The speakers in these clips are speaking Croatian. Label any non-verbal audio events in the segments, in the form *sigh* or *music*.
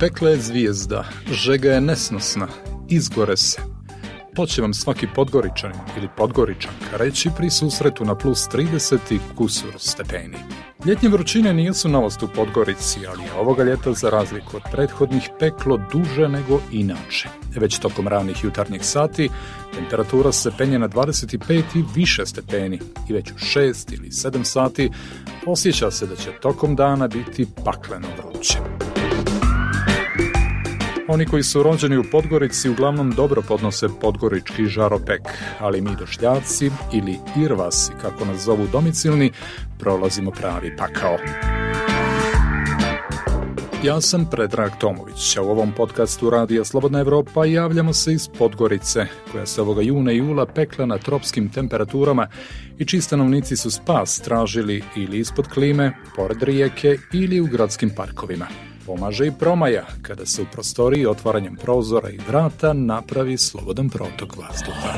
Pekla je zvijezda, žega je nesnosna, izgore se. To će vam svaki podgoričan ili podgoričanka reći pri susretu na plus 30 i kusur stepeni. Ljetnje vrućine nisu novost u Podgorici, ali je ovoga ljeta za razliku od prethodnih peklo duže nego inače. Već tokom ranih jutarnjih sati temperatura se penje na 25 i više stepeni i već u 6 ili 7 sati osjeća se da će tokom dana biti pakleno vruće. Oni koji su rođeni u Podgorici uglavnom dobro podnose podgorički žaropek, ali mi došljaci ili irvasi, kako nas zovu domicilni, prolazimo pravi pakao. Ja sam Predrag Tomović, a u ovom podcastu Radija Slobodna Evropa javljamo se iz Podgorice, koja se ovoga juna i jula pekla na tropskim temperaturama i čiji stanovnici su spas tražili ili ispod klime, pored rijeke ili u gradskim parkovima. Pomaže i promaja, kada se u prostoriji otvaranjem prozora i vrata napravi slobodan protok vazduha.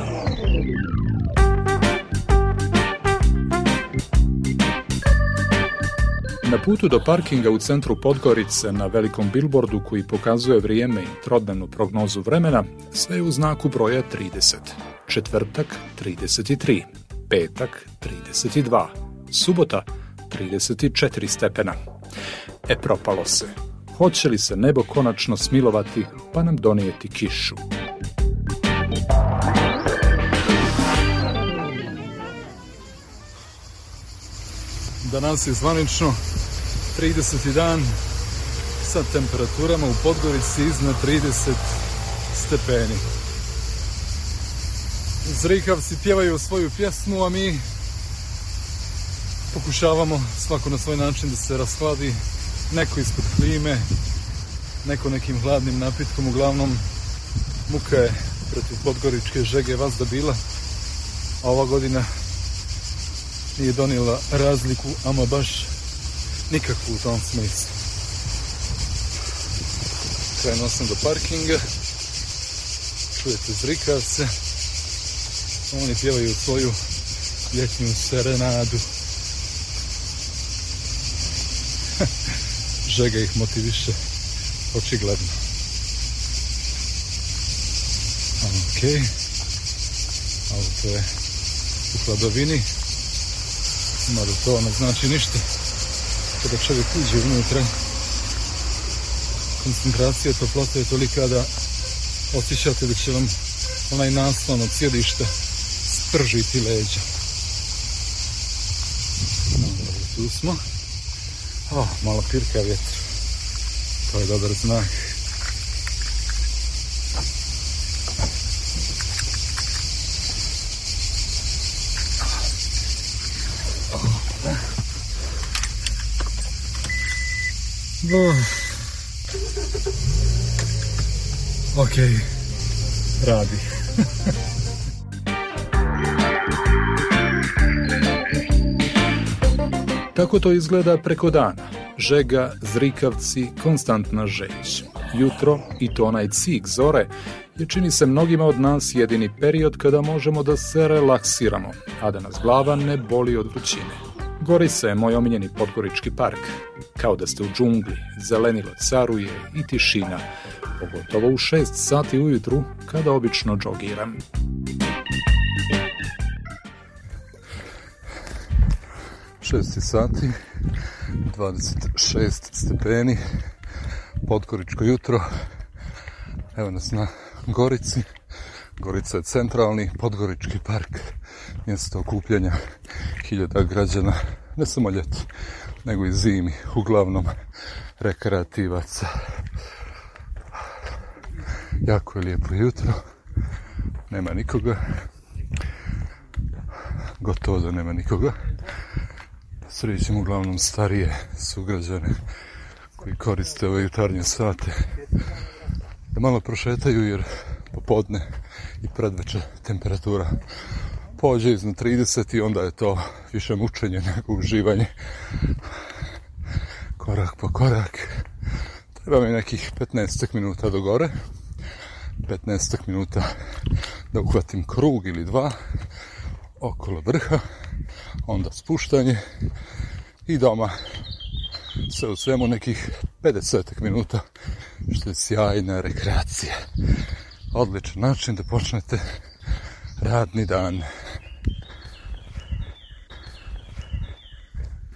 Na putu do parkinga u centru Podgorice na velikom bilbordu koji pokazuje vrijeme i trodnevnu prognozu vremena, sve je u znaku broja 30. Četvrtak 33, petak 32, subota 34 stepena. E propalo se, hoće li se nebo konačno smilovati pa nam donijeti kišu. Danas je zvanično 30. dan sa temperaturama u Podgorici iznad 30 stepeni. Zrikavci pjevaju svoju pjesmu, a mi pokušavamo svako na svoj način da se rashladi neko ispod klime, neko nekim hladnim napitkom, uglavnom muka je protiv podgoričke žege vazda bila, a ova godina nije donijela razliku, ama baš nikakvu u tom smislu. Krenuo sam do parkinga, čujete zrikavce, oni pjevaju svoju ljetnju serenadu. *laughs* žega ih motiviše, očigledno. Ok, auto je u hladovini, mada to ne znači ništa. Kada čovjek uđe unutra, koncentracija toplote je tolika da osjećate da će vam onaj naslon od sjedišta spržiti leđa. No, tu smo. Oh, malo pirka vjetra. To je dobar znak. Oh. Ok, radi. *laughs* Tako to izgleda preko dana. Žega, zrikavci, konstantna žeć. Jutro, i to onaj cik zore, je čini se mnogima od nas jedini period kada možemo da se relaksiramo, a da nas glava ne boli od vrućine. Gori se moj omiljeni Podgorički park. Kao da ste u džungli, zelenilo caruje i tišina, pogotovo u 6 sati ujutru kada obično džogiram. 6 sati, 26 stepeni, podgoričko jutro, evo nas na Gorici, Gorica je centralni podgorički park, mjesto okupljanja hiljada građana, ne samo ljeti, nego i zimi, uglavnom rekreativaca. Jako je lijepo jutro, nema nikoga, gotovo da nema nikoga srećem uglavnom starije sugrađane koji koriste ove jutarnje sate. Da malo prošetaju jer popodne i predveče temperatura pođe iznad 30 i onda je to više mučenje nego uživanje. Korak po korak. Treba mi nekih 15 minuta do gore 15 minuta da uhvatim krug ili dva okolo vrha onda spuštanje i doma sve u svemu nekih 50 minuta, što je sjajna rekreacija. Odličan način da počnete radni dan.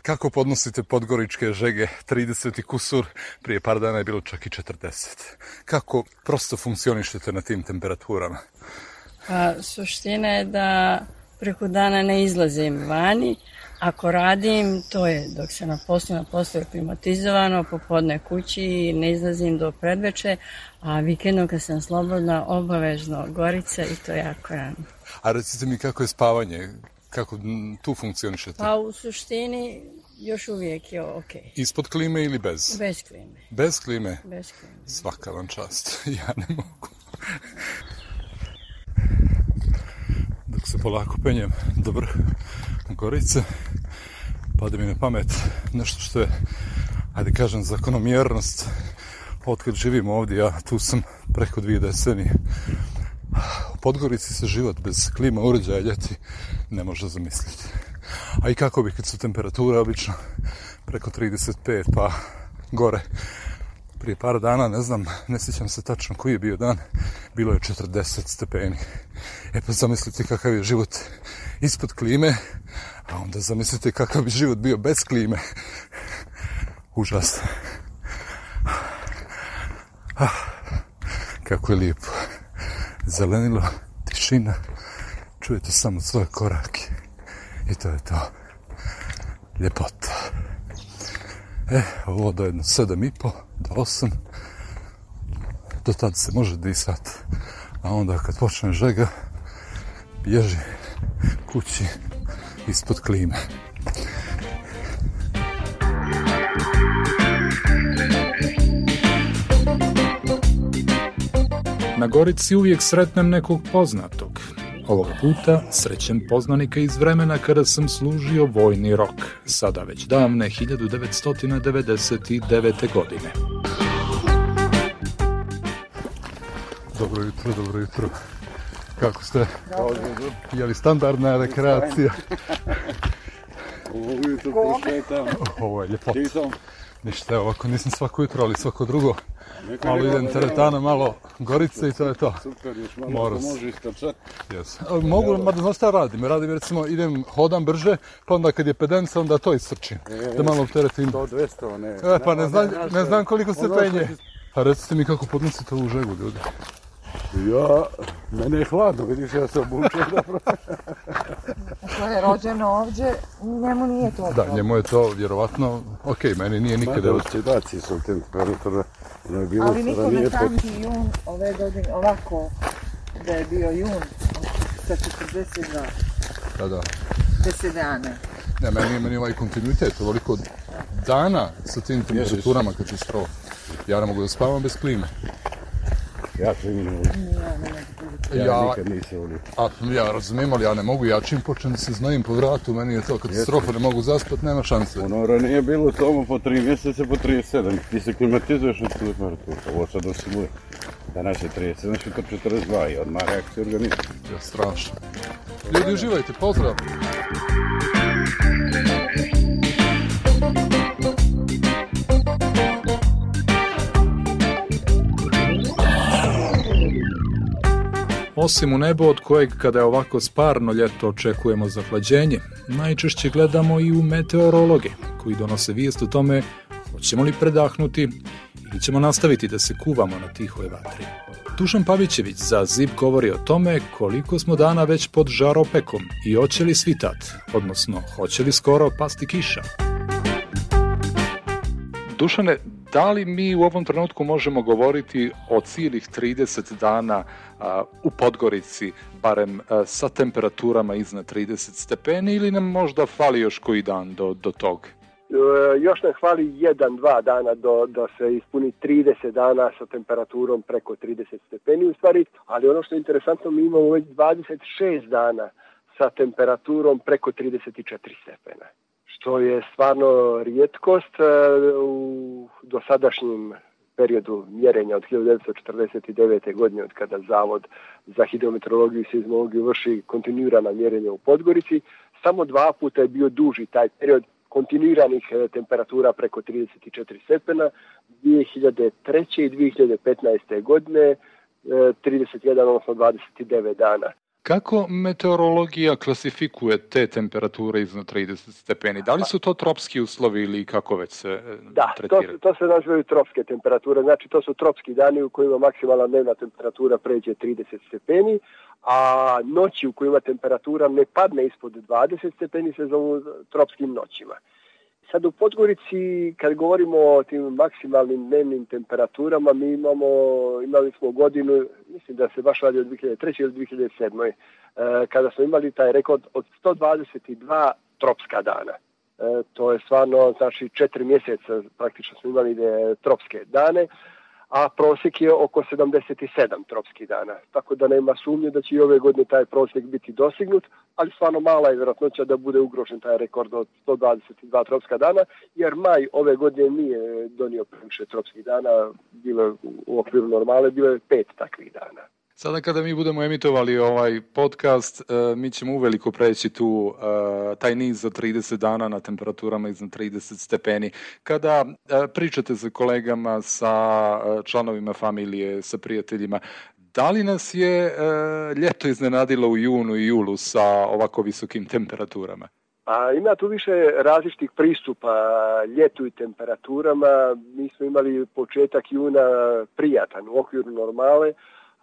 Kako podnosite podgoričke žege 30 kusur, prije par dana je bilo čak i 40. Kako prosto funkcionišete na tim temperaturama? Pa, suština je da preko dana ne izlazim vani. Ako radim, to je dok se na poslu, na poslu je klimatizovano, popodne kući, ne izlazim do predveče, a vikendom kad sam slobodna, obavezno Gorica i to jako rano. A recite mi kako je spavanje, kako tu funkcionišete? Pa u suštini još uvijek je ok. Ispod klime ili bez? Bez klime. Bez klime? Bez klime. Svaka vam čast, *laughs* ja ne mogu. Dok se polako penjem do vrha Gorice, pade mi na pamet nešto što je, ajde kažem, zakonomjernost. Otkad živim ovdje, ja tu sam preko dvije decenije. U Podgorici se život bez klima uređaja ljeti ne može zamisliti. A i kako bi kad su temperature obično preko 35 pa gore. Prije par dana, ne znam, ne sjećam se tačno koji je bio dan, bilo je 40 stepeni. E pa zamislite kakav je život ispod klime, a onda zamislite kakav bi život bio bez klime. Užasno. Ah, kako je lijepo. Zelenilo, tišina, čujete samo svoje korake. I to je to. Ljepota. E, ovo do jedno sedam i po, do osam. Do tada se može disat. A onda kad počne žega, bježi kući ispod klime. Na Gorici uvijek sretnem nekog poznatog. Ovoga puta srećem poznanika iz vremena kada sam služio vojni rok, sada već davne 1999. godine. Dobro jutro, dobro jutro. Kako ste? Je li standardna rekreacija? Ovo je ljepota. Ništa, ovako nisam svako jutro, ali svako drugo. Malo idem teretana, malo gorice i to je to. Super, još malo se. može istrčat. Yes. Mogu, mada znaš šta radim? Radim recimo, idem, hodam brže, pa onda kad je pedenca, onda to istrčim. Da malo opteretim. Do 200, ne. E, pa ne znam, ne znam koliko se znaš, penje. A recite mi kako podnosite ovu žegu, ljudi. Ja, mene je hladno, vidiš, ja se obučem *laughs* dobro. Ko je rođeno ovdje, njemu nije to Da, njemu je to vjerovatno, ok, meni nije nikada... Mada oscilacije su temperatura, ono je bilo Ali niko ne pamti jun ove godine ovako da je bio jun sa 42 Da, da. 10 dana. Ne, meni, meni ovaj kontinuitet, ovoliko dana sa tim temperaturama kad će strov. Ja ne mogu da spavam bez klime. Ja imao Ja, Ja- nikad nisam volio. A ja razumijem, ali ja ne mogu, ja čim počnem da se znojim po vratu, meni je to katastrofa, ne mogu zaspat, nema šanse. Ono ranije je bilo samo po 3 mjeseca, po 37. Ti se klimatizuješ tu temperaturu. Ovo sad osimuje. Danas je 37, sutra 42 i odmah reakcija organizma. Ja, strašno. Ljudi, uživajte, pozdrav! Osim u nebo od kojeg kada je ovako sparno ljeto očekujemo zahlađenje, najčešće gledamo i u meteorologe koji donose vijest o tome hoćemo li predahnuti ili ćemo nastaviti da se kuvamo na tihoj vatri. Dušan Pavićević za ZIP govori o tome koliko smo dana već pod žaropekom i hoće li svitat, odnosno hoće li skoro pasti kiša. Dušane, da li mi u ovom trenutku možemo govoriti o cijelih 30 dana u Podgorici, barem sa temperaturama iznad 30 stepeni ili nam možda fali još koji dan do, do tog? E, još nam hvali jedan, dva dana do, do se ispuni 30 dana sa temperaturom preko 30 stepeni u stvari, ali ono što je interesantno, mi imamo već 26 dana sa temperaturom preko 34 stepena. Što je stvarno rijetkost e, u dosadašnjem periodu mjerenja od 1949. godine od kada Zavod za hidrometeorologiju i seizmologiju vrši kontinuirana mjerenja u Podgorici. Samo dva puta je bio duži taj period kontinuiranih e, temperatura preko 34 stepena, 2003. i 2015. godine 31, odnosno 29 dana. Kako meteorologija klasifikuje te temperature iznad 30 stepeni? Da li su to tropski uslovi ili kako već se e, da, tretiraju? Da, to, to se nazivaju tropske temperature. Znači to su tropski dani u kojima maksimalna dnevna temperatura pređe 30 stepeni, a noći u kojima temperatura ne padne ispod 20 stepeni se zovu tropskim noćima. Sad u Podgorici, kad govorimo o tim maksimalnim dnevnim temperaturama, mi imamo, imali smo godinu, mislim da se baš radi od 2003. ili 2007. E, kada smo imali taj rekord od 122 tropska dana. E, to je stvarno, znači, četiri mjeseca praktično smo imali tropske dane a prosjek je oko 77 tropskih dana. Tako da nema sumnje da će i ove godine taj prosjek biti dosignut, ali stvarno mala je vjerojatnoća da bude ugrožen taj rekord od 122 tropska dana, jer maj ove godine nije donio previše tropskih dana, bilo u okviru normale, bilo je pet takvih dana. Sada kada mi budemo emitovali ovaj podcast, e, mi ćemo uveliko preći tu e, taj niz za 30 dana na temperaturama iznad 30 stepeni. Kada e, pričate sa kolegama, sa članovima familije, sa prijateljima, da li nas je ljeto iznenadilo u junu i julu sa ovako visokim temperaturama? A ima tu više različitih pristupa ljetu i temperaturama. Mi smo imali početak juna prijatan u okviru normale,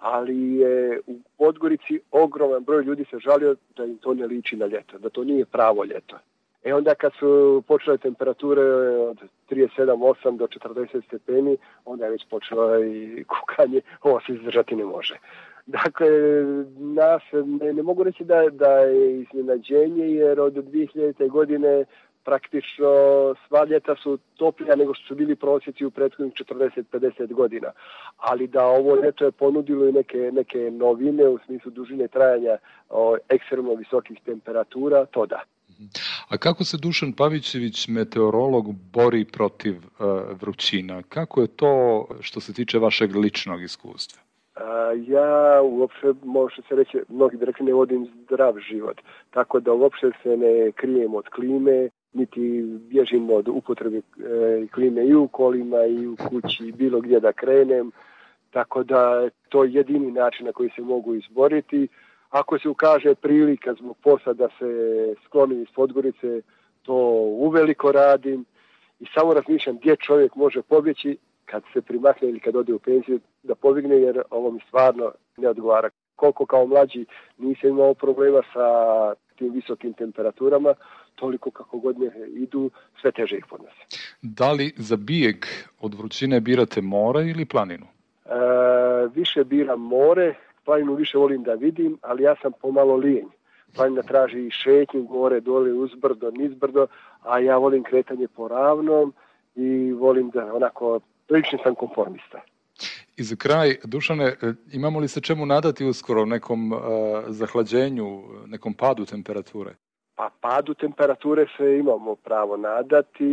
ali je u Podgorici ogroman broj ljudi se žalio da im to ne liči na ljeto, da to nije pravo ljeto. E onda kad su počele temperature od 37-8 do 40 stepeni, onda je već počelo i kukanje, ovo se izdržati ne može. Dakle, nas ne, ne mogu reći da, da je iznenađenje jer od 2000. godine praktično sva ljeta su toplija nego što su bili prosjeci u prethodnih 40-50 godina. Ali da ovo ljeto je ponudilo i neke, neke novine u smislu dužine trajanja o, ekstremno visokih temperatura, to da. A kako se Dušan Pavićević, meteorolog, bori protiv uh, vrućina? Kako je to što se tiče vašeg ličnog iskustva? ja uopšte, može se reći, mnogi bi rekli ne vodim zdrav život, tako da uopšte se ne krijem od klime, niti bježim od upotrebe e, klime i u kolima i u kući i bilo gdje da krenem, tako da to je jedini način na koji se mogu izboriti. Ako se ukaže prilika zbog posla da se sklonim iz Podgorice, to uveliko radim i samo razmišljam gdje čovjek može pobjeći kad se primakne ili kad ode u penziju da povigne jer ovo mi stvarno ne odgovara. Koliko kao mlađi nisam imao problema sa tim visokim temperaturama, toliko kako godine idu, sve teže ih podnose. Da li za bijeg od vrućine birate more ili planinu? E, više biram more, planinu više volim da vidim, ali ja sam pomalo lijenj. Planina traži i šetnju gore, dole, uzbrdo, nizbrdo, a ja volim kretanje po ravnom i volim da onako, prilični sam konformista. I za kraj, Dušane, e, imamo li se čemu nadati uskoro nekom uh, zahlađenju, nekom padu temperature? Pa padu temperature se imamo pravo nadati,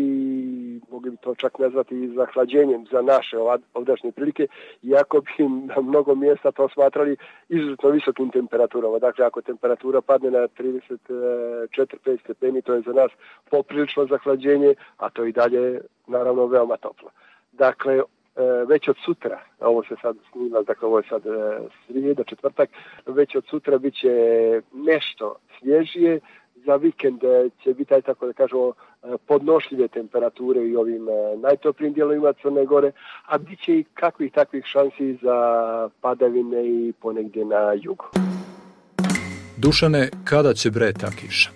mogli bi to čak nazvati i zahlađenjem za naše ovdašnje prilike, iako bi na mnogo mjesta to smatrali izuzetno visokim temperaturama. Dakle, ako temperatura padne na 34-5 stepeni, to je za nas poprilično zahlađenje, a to i dalje naravno veoma toplo. Dakle, E, već od sutra, ovo se sad snima, dakle ovo je sad e, srijeda, četvrtak, već od sutra bit će nešto svježije, za vikend e, će biti aj tako da kažemo podnošljive temperature i ovim najtoplijim dijelovima Crne Gore, a bit će i kakvih takvih šansi za padavine i ponegdje na jugu. Dušane, kada će bre ta kiša?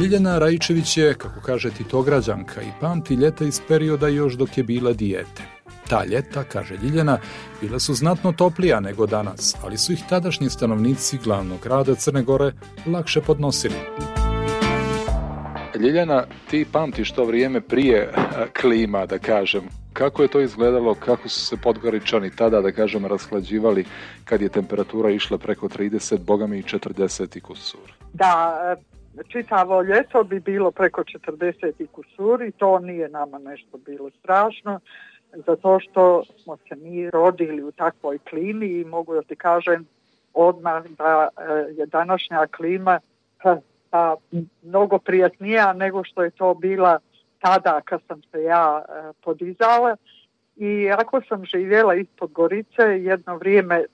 Ljiljana Rajičević je, kako kaže Titograđanka, i pamti ljeta iz perioda još dok je bila dijete. Ta ljeta, kaže Ljiljana, bila su znatno toplija nego danas, ali su ih tadašnji stanovnici glavnog grada Crne Gore lakše podnosili. Ljiljana, ti pamtiš to vrijeme prije klima, da kažem. Kako je to izgledalo, kako su se podgoričani tada, da kažem, rashlađivali kad je temperatura išla preko 30, bogami i 40 i kusur? Da, čitavo ljeto bi bilo preko 40 i kusur i to nije nama nešto bilo strašno zato što smo se mi rodili u takvoj klimi i mogu da ti kažem odmah da e, je današnja klima pa, mnogo prijatnija nego što je to bila tada kad sam se ja e, podizala. I ako sam živjela ispod Gorice, jedno vrijeme, e,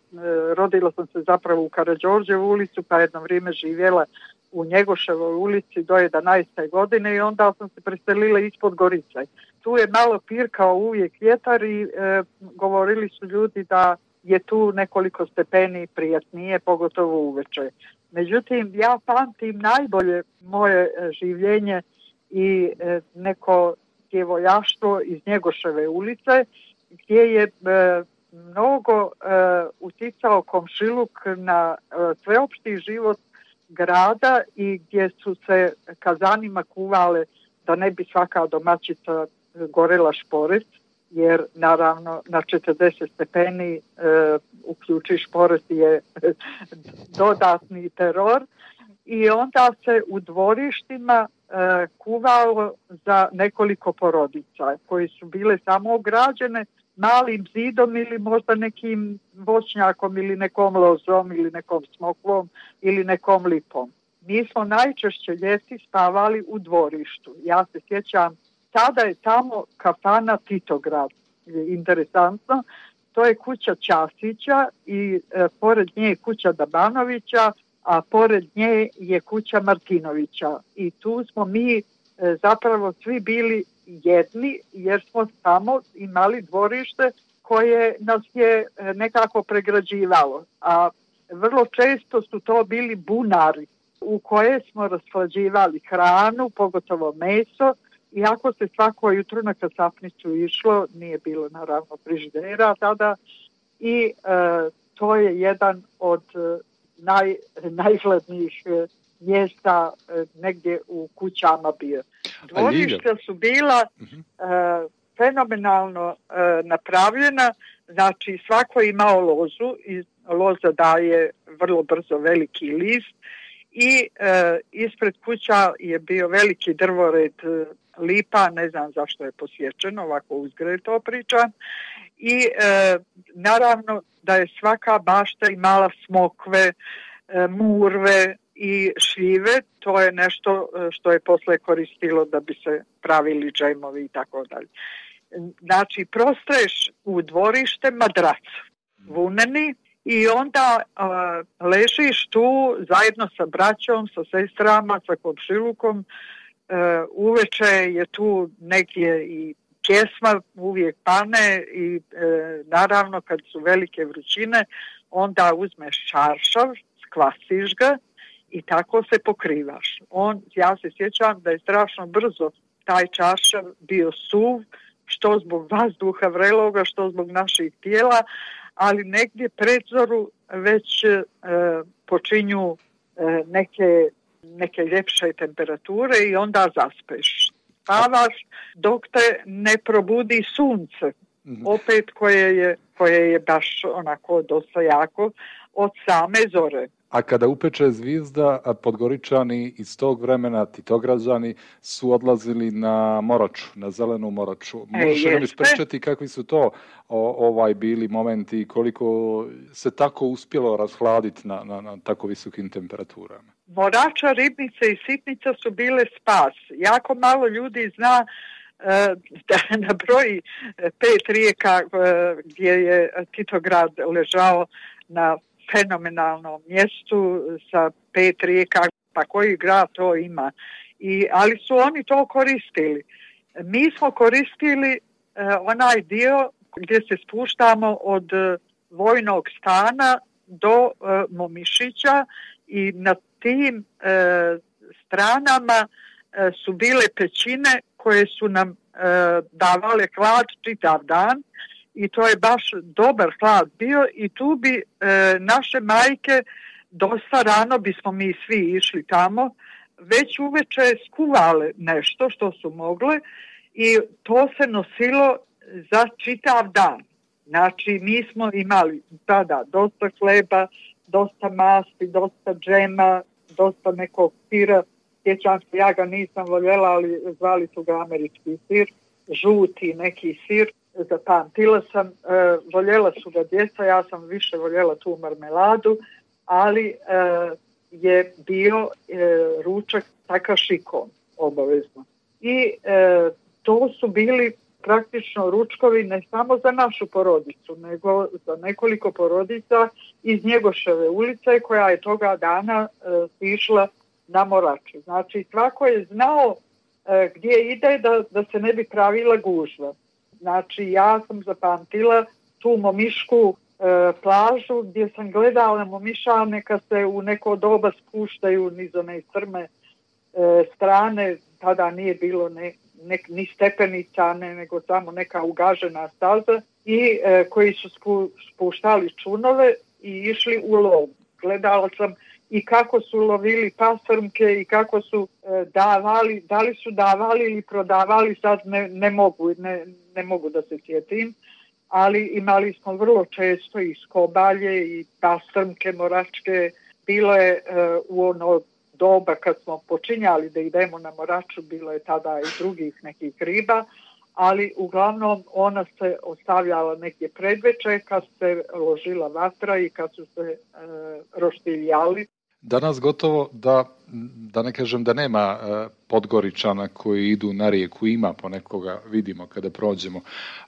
rodila sam se zapravo u Karadžorđevu ulicu, pa jedno vrijeme živjela u Njegoševoj ulici do 11. godine i onda sam se preselila ispod Gorice. Tu je malo pirkao uvijek vjetar i e, govorili su ljudi da je tu nekoliko stepeni prijatnije, pogotovo uveče. Međutim, ja pamtim najbolje moje e, življenje i e, neko djevojaštvo iz Njegoševe ulice, gdje je mnogo uticao komšiluk na sveopšti život grada i gdje su se kazanima kuvale da ne bi svaka domaćica gorela šporet, jer naravno na 40 stepeni e, uključi šporet je *laughs* dodatni teror. I onda se u dvorištima e, kuvalo za nekoliko porodica koji su bile samo ograđene malim zidom ili možda nekim voćnjakom ili nekom lozom ili nekom smokvom ili nekom lipom. Mi smo najčešće ljeti spavali u dvorištu. Ja se sjećam, tada je tamo kafana Titograd. Interesantno, to je kuća Časića i e, pored nje je kuća Dabanovića, a pored nje je kuća Martinovića. I tu smo mi e, zapravo svi bili jedni jer smo samo imali dvorište koje nas je e, nekako pregrađivalo. A vrlo često su to bili bunari u koje smo rashlađivali hranu, pogotovo meso, iako se svako jutro na kasapnicu išlo, nije bilo naravno frižidera tada i e, to je jedan od e, naj, najhladnijih mjesta negdje u kućama bio. Dvorišta su bila mhm. e, fenomenalno e, napravljena, znači svako je imao lozu i loza daje vrlo brzo veliki list i e, ispred kuća je bio veliki drvored lipa, ne znam zašto je posjećeno, ovako uzgred to pričam. I naravno da je svaka bašta imala smokve, murve, i šljive, to je nešto e, što je posle koristilo da bi se pravili džajmovi i tako dalje. Znači, prostreš u dvorište madrac, vuneni, i onda ležiš tu zajedno sa braćom, sa sestrama, sa komšilukom, e, uveče je tu negdje i kjesma uvijek pane i e, naravno kad su velike vrućine onda uzmeš čaršav, skvasiš ga i tako se pokrivaš. On, ja se sjećam da je strašno brzo taj čašav bio suv, što zbog vazduha vreloga, što zbog naših tijela, ali negdje predzoru već e, počinju e, neke, neke ljepše temperature i onda zaspeš. Spavaš dok te ne probudi sunce, mhm. opet koje je, koje je baš onako dosta jako od same zore. A kada upeče zvizda, Podgoričani iz tog vremena, Titograđani, su odlazili na Moroču, na zelenu Moroču. E, Možeš nam ispričati kakvi su to ovaj bili momenti i koliko se tako uspjelo razhladiti na, na, na tako visokim temperaturama? Morača, ribnice i sitnica su bile spas. Jako malo ljudi zna e, da *laughs* na broji pet rijeka e, gdje je Titograd ležao na fenomenalnom mjestu sa pet rijeka, pa koji grad to ima. I, ali su oni to koristili. Mi smo koristili e, onaj dio gdje se spuštamo od e, vojnog stana do e, Momišića i na tim stranama su bile pećine koje su nam davale hlad čitav dan i to je baš dobar hlad bio i tu bi e, naše majke dosta rano bismo mi svi išli tamo već uveče skuvale nešto što su mogle i to se nosilo za čitav dan. Znači mi smo imali tada dosta hleba, dosta masti, dosta džema, dosta nekog sira. Sjećam se, ja ga nisam voljela, ali zvali su ga američki sir, žuti neki sir zapamtila sam, e, voljela su ga djeca, ja sam više voljela tu marmeladu, ali e, je bio e, ručak sa kašikom obavezno. I to su bili praktično ručkovi ne samo za našu porodicu, nego za nekoliko porodica iz Njegoševe ulice koja je toga dana e, išla na Moraču. Znači svako je znao e, gdje ide da, da se ne bi pravila gužva. Znači ja sam zapamtila tu momišku e, plažu gdje sam gledala momiša neka se u neko doba spuštaju niz one strme e, strane, tada nije bilo ne, nek, ni stepenica, ne, nego samo neka ugažena staza i e, koji su spuštali čunove i išli u lov. Gledala sam i kako su lovili pasrmke i kako su e, davali, da li su davali ili prodavali, sad ne, ne mogu, ne, ne mogu da se sjetim, ali imali smo vrlo često i skobalje i pasrmke moračke, bilo je e, u ono doba kad smo počinjali da idemo na moraču, bilo je tada i drugih nekih riba, ali uglavnom ona se ostavljala neke predveče kad se ložila vatra i kad su se e, roštiljali. Danas gotovo da, da ne kažem da nema e, podgoričana koji idu na rijeku, ima ponekoga, vidimo kada prođemo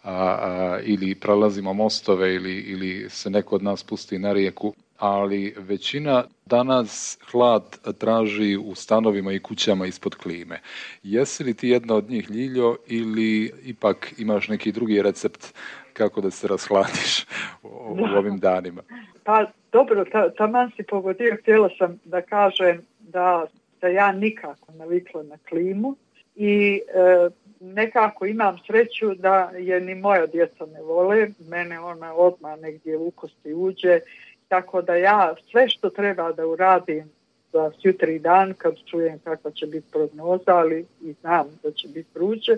a, a, ili prelazimo mostove ili, ili se neko od nas pusti na rijeku, ali većina danas hlad traži u stanovima i kućama ispod klime. Jesi li ti jedna od njih Ljiljo ili ipak imaš neki drugi recept kako da se rashladiš u, u ovim danima? Pa dobro, ta, taman si pogodio, htjela sam da kažem da ja nikako navikla na klimu i e, nekako imam sreću da je ni moja djeca ne vole, mene ona odmah negdje u kosti uđe tako da ja sve što treba da uradim za jutri dan kad čujem kakva će biti prognoza, ali i znam da će biti vruće,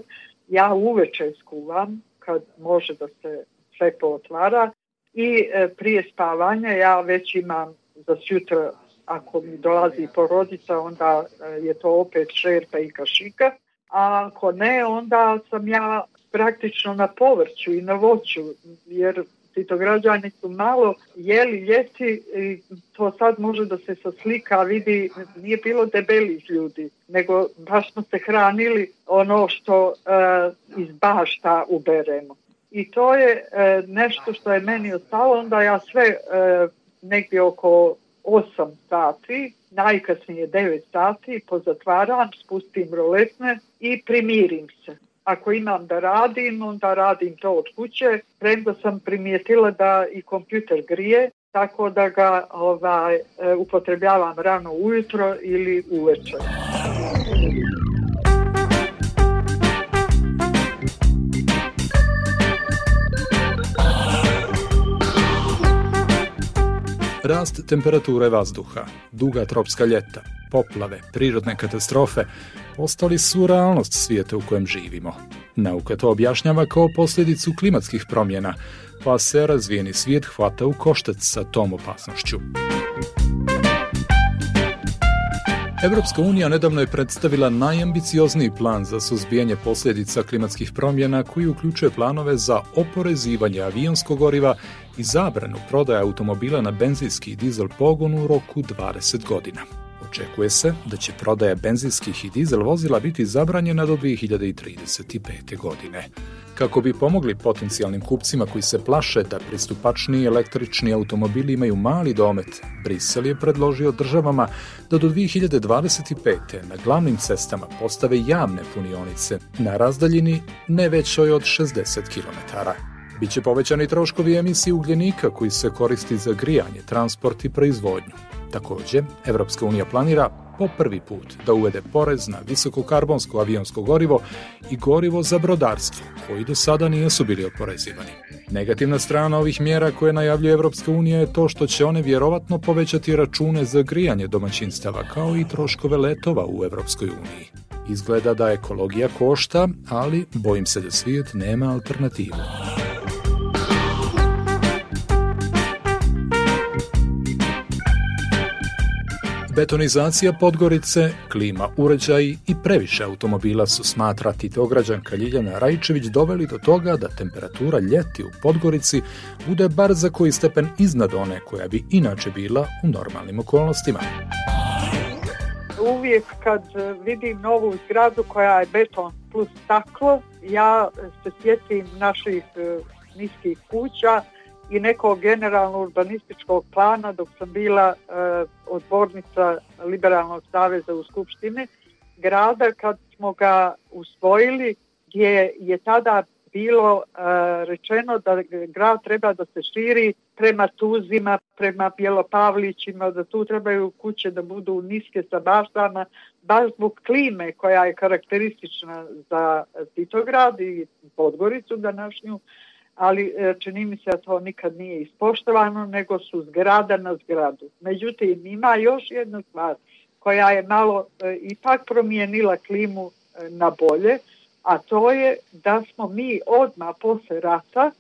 ja uveče skuvam kad može da se sve pootvara i e, prije spavanja ja već imam za sutra ako mi dolazi porodica onda e, je to opet šerpa i kašika, a ako ne onda sam ja praktično na povrću i na voću jer građani su malo jeli ljeti i to sad može da se sa slika vidi, nije bilo debelih ljudi, nego baš smo se hranili ono što uh, iz bašta uberemo. I to je uh, nešto što je meni ostalo, onda ja sve uh, negdje oko 8 sati, najkasnije 9 sati, pozatvaram, spustim roletne i primirim se ako imam da radim, onda radim to od kuće. Premda sam primijetila da i kompjuter grije, tako da ga ovaj, e, upotrebljavam rano ujutro ili uveče. Rast temperature vazduha, duga tropska ljeta, poplave, prirodne katastrofe postali su realnost svijeta u kojem živimo. Nauka to objašnjava kao posljedicu klimatskih promjena, pa se razvijeni svijet hvata u koštac sa tom opasnošću. Evropska unija nedavno je predstavila najambiciozniji plan za suzbijanje posljedica klimatskih promjena koji uključuje planove za oporezivanje avionskog goriva i zabranu prodaje automobila na benzinski i dizel pogon u roku 20 godina. Očekuje se da će prodaja benzinskih i dizel vozila biti zabranjena do 2035. godine. Kako bi pomogli potencijalnim kupcima koji se plaše da pristupačni električni automobili imaju mali domet, Brisel je predložio državama da do 2025. na glavnim cestama postave javne punionice na razdaljini ne većoj od 60 km. Biće povećani troškovi emisije ugljenika koji se koristi za grijanje, transport i proizvodnju. Takođe, Evropska unija planira po prvi put da uvede porez na visokokarbonsko avionsko gorivo i gorivo za brodarstvo, koji do sada nisu bili oporezivani. Negativna strana ovih mjera koje najavljuje Evropska unija je to što će one vjerovatno povećati račune za grijanje domaćinstava kao i troškove letova u Evropskoj uniji. Izgleda da ekologija košta, ali bojim se da svijet nema alternativu. Betonizacija Podgorice, klima uređaji i previše automobila su smatra Titograđanka Ljiljana Rajčević doveli do toga da temperatura ljeti u Podgorici bude bar za koji stepen iznad one koja bi inače bila u normalnim okolnostima. uvijek kad vidim novu zgradu koja je beton plus staklo, ja se sjetim naših e, niskih kuća i nekog generalno urbanističkog plana dok sam bila e, odbornica Liberalnog saveza u Skupštini grada kad smo ga usvojili gdje je tada bilo e, rečeno da grad treba da se širi prema Tuzima, prema Bjelopavlićima, da tu trebaju kuće da budu niske sa baštama, baš zbog klime koja je karakteristična za Titograd i Podgoricu današnju, ali e, čini mi se da to nikad nije ispoštovano, nego su zgrada na zgradu. Međutim, ima još jedna stvar koja je malo e, ipak promijenila klimu na bolje, a to je da smo mi odmah posle rata,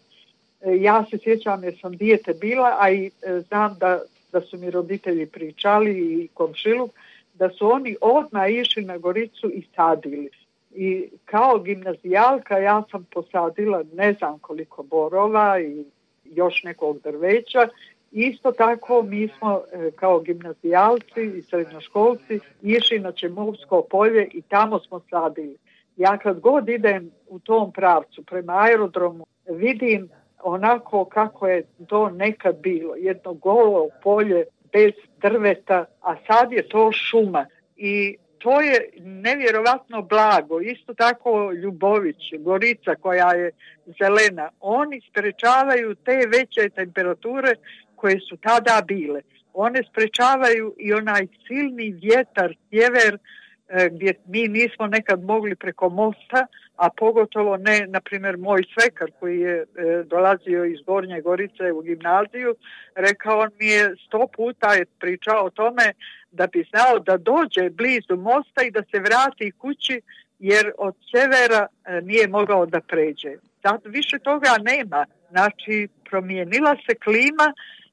e, ja se sjećam jer sam dijete bila, a i e, znam da, da su mi roditelji pričali i komšiluk, da su oni odmah išli na Goricu i sadili. I kao gimnazijalka ja sam posadila ne znam koliko borova i još nekog drveća. Isto tako mi smo e, kao gimnazijalci i srednjoškolci išli na Čemovsko polje i tamo smo sadili. Ja kad god idem u tom pravcu prema aerodromu vidim onako kako je to nekad bilo. Jedno golo polje bez drveta, a sad je to šuma. I to je nevjerovatno blago. Isto tako Ljubović, Gorica koja je zelena. Oni sprečavaju te veće temperature koje su tada bile. One sprečavaju i onaj silni vjetar, sjever gdje mi nismo nekad mogli preko mosta, a pogotovo ne, na primjer, moj svekar koji je e, dolazio iz Gornje Gorice u gimnaziju, rekao on mi je sto puta je pričao o tome da bi znao da dođe blizu mosta i da se vrati kući jer od severa e, nije mogao da pređe. Sad više toga nema. Znači, promijenila se klima,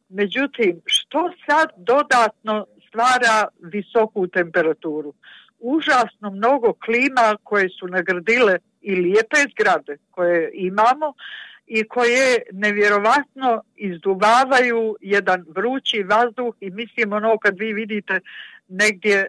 međutim, što sad dodatno stvara visoku temperaturu? Užasno mnogo klima koje su nagradile i lijepe zgrade koje imamo i koje nevjerovatno izduvavaju jedan vrući vazduh i mislim ono kad vi vidite negdje e,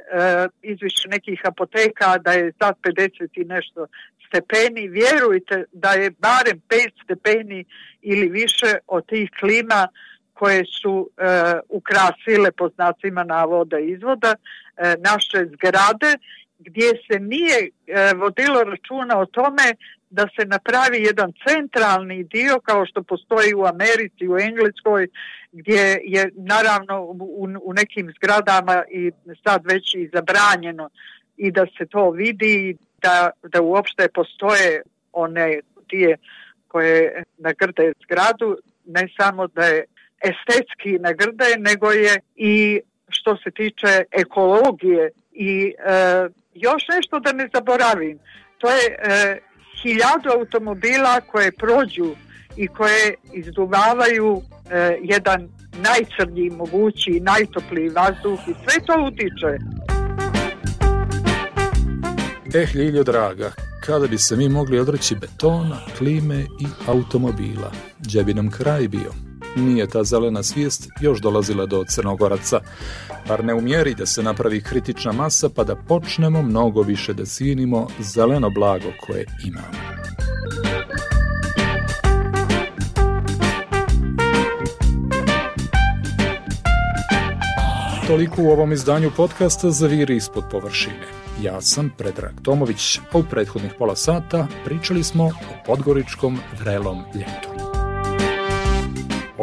izviše nekih apoteka da je sad 50 i nešto stepeni, vjerujte da je barem 5 stepeni ili više od tih klima koje su e, ukrasile po znacima navoda izvoda e, naše zgrade gdje se nije e, vodilo računa o tome da se napravi jedan centralni dio kao što postoji u Americi, u Engleskoj, gdje je naravno u, u nekim zgradama i sad već i zabranjeno i da se to vidi, da, da uopšte postoje one tije koje nagrde zgradu, ne samo da je estetski nagrde, nego je i što se tiče ekologije i e, još nešto da ne zaboravim, to je e, hiljadu automobila koje prođu i koje izduvavaju e, jedan najcrnji mogući, najtopliji vazduh i sve to utiče. Eh, Ljiljo draga, kada bi se mi mogli odreći betona, klime i automobila, gdje bi nam kraj bio? Nije ta zelena svijest još dolazila do Crnogoraca, bar ne umjeri da se napravi kritična masa pa da počnemo mnogo više da cijenimo zeleno blago koje imamo. Toliko u ovom izdanju podcasta Zaviri ispod površine. Ja sam Predrag Tomović, a u prethodnih pola sata pričali smo o podgoričkom vrelom ljetu.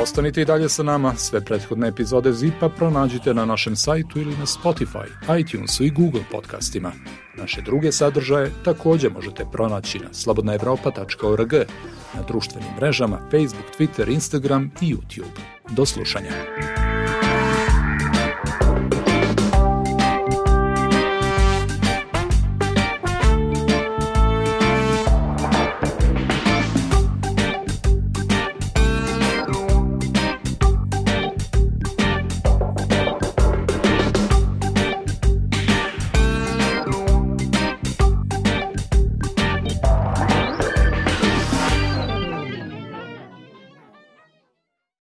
Ostanite i dalje sa nama, sve prethodne epizode Zipa pronađite na našem sajtu ili na Spotify, iTunesu i Google podcastima. Naše druge sadržaje također možete pronaći na slobodnaevropa.org, na društvenim mrežama Facebook, Twitter, Instagram i YouTube. Do slušanja.